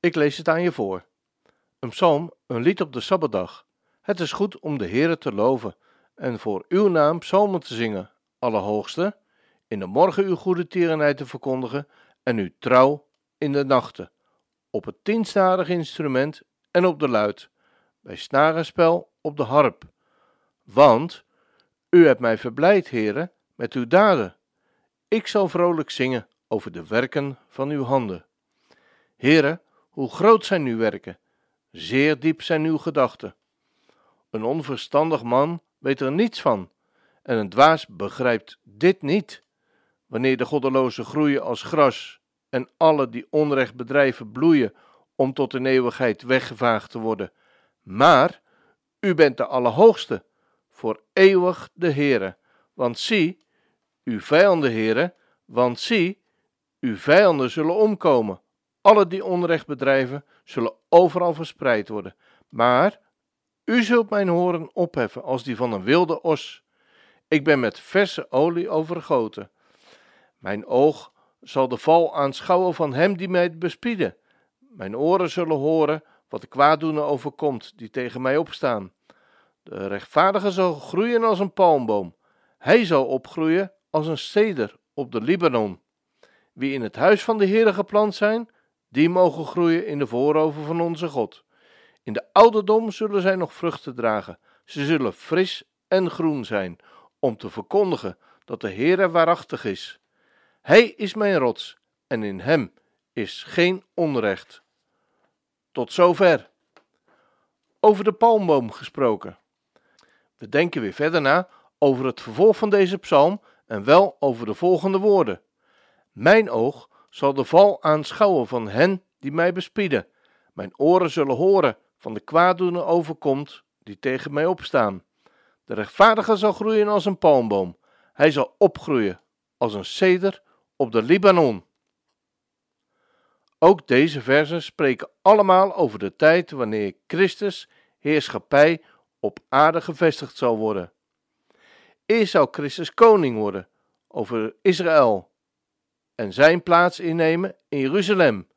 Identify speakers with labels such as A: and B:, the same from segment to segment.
A: Ik lees het aan je voor. Een psalm, een lied op de Sabbatdag. Het is goed om de Heere te loven en voor uw naam psalmen te zingen, Allerhoogste, in de morgen uw goede tierenheid te verkondigen en uw trouw in de nachten, op het tienstarig instrument en op de luid, bij snarenspel op de harp. Want u hebt mij verblijd, Heere, met uw daden. Ik zal vrolijk zingen over de werken van uw handen. Heere, hoe groot zijn uw werken, zeer diep zijn uw gedachten. Een onverstandig man weet er niets van, en een dwaas begrijpt dit niet. Wanneer de goddelozen groeien als gras, en alle die onrecht bedrijven bloeien om tot in eeuwigheid weggevaagd te worden. Maar u bent de Allerhoogste, voor eeuwig de Heere. Want zie, uw vijanden, Heere, want zie, uw vijanden zullen omkomen. Alle die onrecht bedrijven, zullen overal verspreid worden. Maar u zult mijn horen opheffen als die van een wilde os. Ik ben met verse olie overgoten. Mijn oog zal de val aanschouwen van hem die mij bespieden. Mijn oren zullen horen wat de kwaaddoener overkomt, die tegen mij opstaan. De rechtvaardige zal groeien als een palmboom. Hij zal opgroeien als een ceder op de Libanon. Wie in het huis van de Heere geplant zijn, die mogen groeien in de voorover van onze God. In de ouderdom zullen zij nog vruchten dragen. Ze zullen fris en groen zijn, om te verkondigen dat de Heere waarachtig is. Hij is mijn rots, en in hem is geen onrecht. Tot zover. Over de palmboom gesproken. We denken weer verder na over het vervolg van deze psalm en wel over de volgende woorden. Mijn oog zal de val aanschouwen van hen die mij bespieden. Mijn oren zullen horen van de kwaaddoener overkomt die tegen mij opstaan. De rechtvaardige zal groeien als een palmboom. Hij zal opgroeien als een ceder op de Libanon. Ook deze versen spreken allemaal over de tijd wanneer Christus heerschappij op aarde gevestigd zal worden. Eerst zal Christus koning worden over Israël en zijn plaats innemen in Jeruzalem,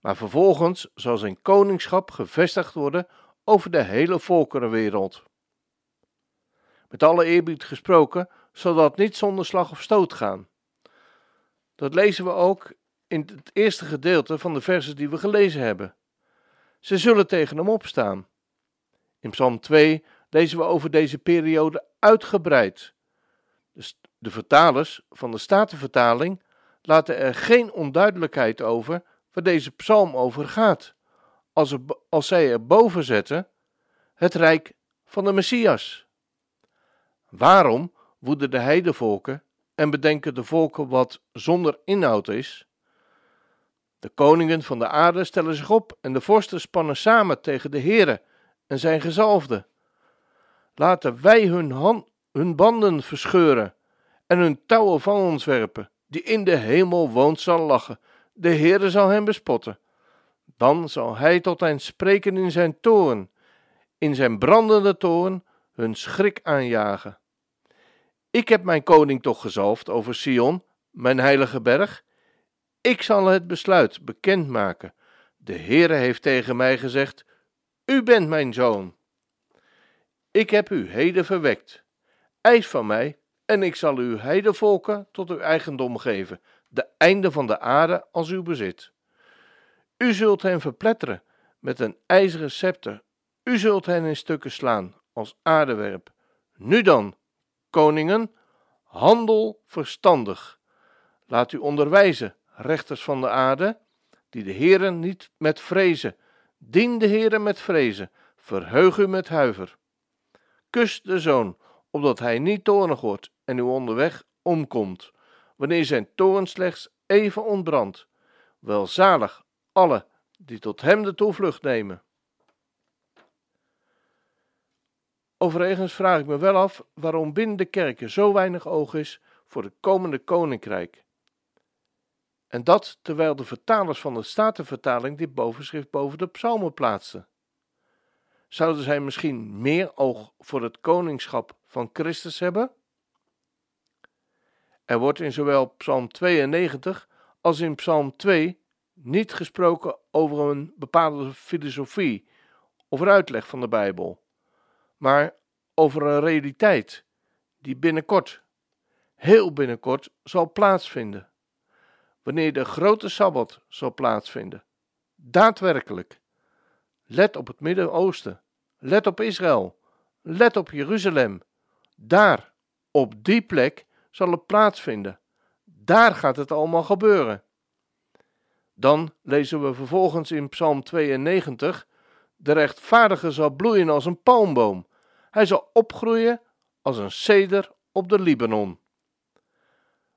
A: maar vervolgens zal zijn koningschap gevestigd worden over de hele volkerenwereld. Met alle eerbied gesproken zal dat niet zonder slag of stoot gaan. Dat lezen we ook in het eerste gedeelte van de versen die we gelezen hebben. Ze zullen tegen hem opstaan. In Psalm 2 lezen we over deze periode uitgebreid. De vertalers van de Statenvertaling laten er geen onduidelijkheid over waar deze psalm over gaat, als, er, als zij er boven zetten het rijk van de Messias. Waarom woeden de heidevolken en bedenken de volken wat zonder inhoud is? De koningen van de aarde stellen zich op en de vorsten spannen samen tegen de Heere en zijn gezalfde. Laten wij hun, hand, hun banden verscheuren en hun touwen van ons werpen. Die in de hemel woont zal lachen, de Heere zal hem bespotten. Dan zal hij tot hen spreken in zijn toren, in zijn brandende toren hun schrik aanjagen. Ik heb mijn koning toch gezalfd over Sion, mijn heilige berg. Ik zal het besluit bekendmaken. De Heere heeft tegen mij gezegd: U bent mijn zoon. Ik heb u heden verwekt. Eis van mij en ik zal uw heidevolken tot uw eigendom geven, de einde van de aarde als uw bezit. U zult hen verpletteren met een ijzeren scepter, u zult hen in stukken slaan als aardewerp. Nu dan, koningen, handel verstandig. Laat u onderwijzen, rechters van de aarde, die de heren niet met vrezen. Dien de heren met vrezen, verheug u met huiver. Kus de zoon, opdat hij niet toornig wordt en u onderweg omkomt, wanneer zijn toorn slechts even ontbrandt. Welzalig alle die tot Hem de toevlucht nemen. Overigens vraag ik me wel af waarom binnen de kerken zo weinig oog is voor het komende koninkrijk. En dat terwijl de vertalers van de Statenvertaling dit bovenschrift boven de psalmen plaatsten. Zouden zij misschien meer oog voor het koningschap van Christus hebben? Er wordt in zowel Psalm 92 als in Psalm 2 niet gesproken over een bepaalde filosofie of uitleg van de Bijbel, maar over een realiteit die binnenkort, heel binnenkort, zal plaatsvinden. Wanneer de grote sabbat zal plaatsvinden. Daadwerkelijk. Let op het Midden-Oosten. Let op Israël. Let op Jeruzalem. Daar, op die plek, zal het plaatsvinden. Daar gaat het allemaal gebeuren. Dan lezen we vervolgens in Psalm 92: De rechtvaardige zal bloeien als een palmboom. Hij zal opgroeien als een ceder op de Libanon.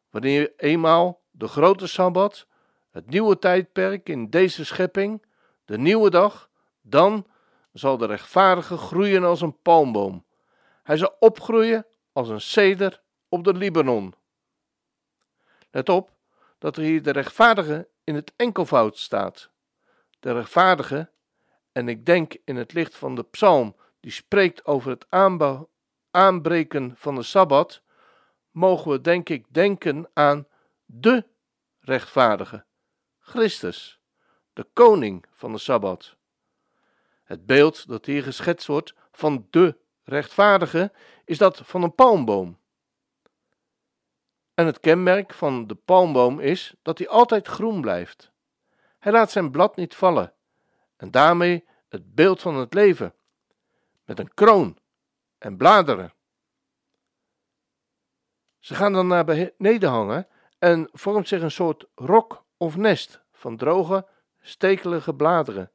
A: Wanneer eenmaal de grote sabbat, het nieuwe tijdperk in deze schepping, de nieuwe dag, dan zal de rechtvaardige groeien als een palmboom. Hij zal opgroeien als een ceder op de Libanon. Let op dat er hier de rechtvaardige in het enkelvoud staat. De rechtvaardige, en ik denk in het licht van de psalm die spreekt over het aanbreken van de sabbat, mogen we denk ik denken aan de rechtvaardige, Christus, de koning van de sabbat. Het beeld dat hier geschetst wordt van de rechtvaardige is dat van een palmboom. En het kenmerk van de palmboom is dat hij altijd groen blijft. Hij laat zijn blad niet vallen en daarmee het beeld van het leven, met een kroon en bladeren. Ze gaan dan naar beneden hangen en vormt zich een soort rok of nest van droge, stekelige bladeren,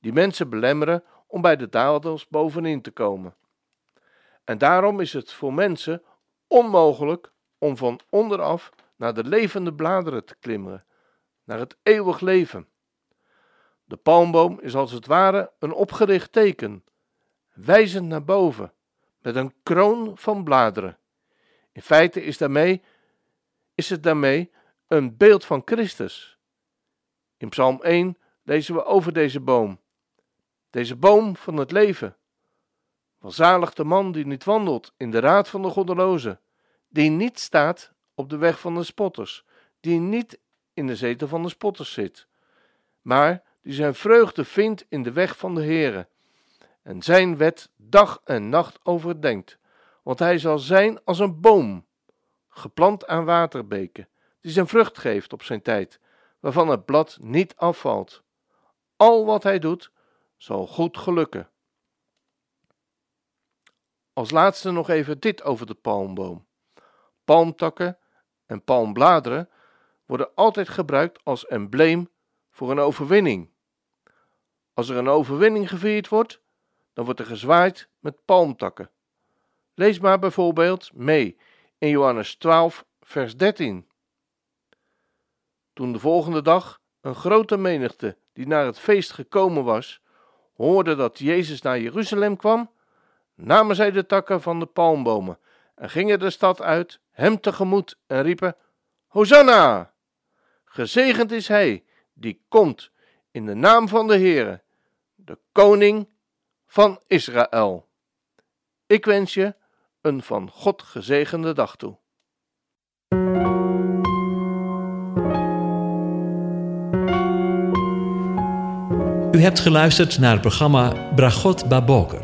A: die mensen belemmeren om bij de dadels bovenin te komen. En daarom is het voor mensen onmogelijk om van onderaf naar de levende bladeren te klimmen, naar het eeuwig leven. De palmboom is als het ware een opgericht teken, wijzend naar boven, met een kroon van bladeren. In feite is, daarmee, is het daarmee een beeld van Christus. In Psalm 1 lezen we over deze boom. Deze boom van het leven. Welzalig de man die niet wandelt in de raad van de goddelozen, die niet staat op de weg van de spotters, die niet in de zetel van de spotters zit, maar die zijn vreugde vindt in de weg van de Heere, en zijn wet dag en nacht overdenkt, want hij zal zijn als een boom, geplant aan waterbeken, die zijn vrucht geeft op zijn tijd, waarvan het blad niet afvalt. Al wat hij doet, zal goed gelukken. Als laatste nog even dit over de palmboom. Palmtakken en palmbladeren worden altijd gebruikt als embleem voor een overwinning. Als er een overwinning gevierd wordt, dan wordt er gezwaaid met palmtakken. Lees maar bijvoorbeeld mee in Johannes 12, vers 13. Toen de volgende dag een grote menigte die naar het feest gekomen was, hoorde dat Jezus naar Jeruzalem kwam, namen zij de takken van de palmbomen en gingen de stad uit, hem tegemoet en riepen: Hosanna! Gezegend is hij die komt in de naam van de Heere, de koning van Israël. Ik wens je een van God gezegende dag toe.
B: U hebt geluisterd naar het programma Bragot Baboker.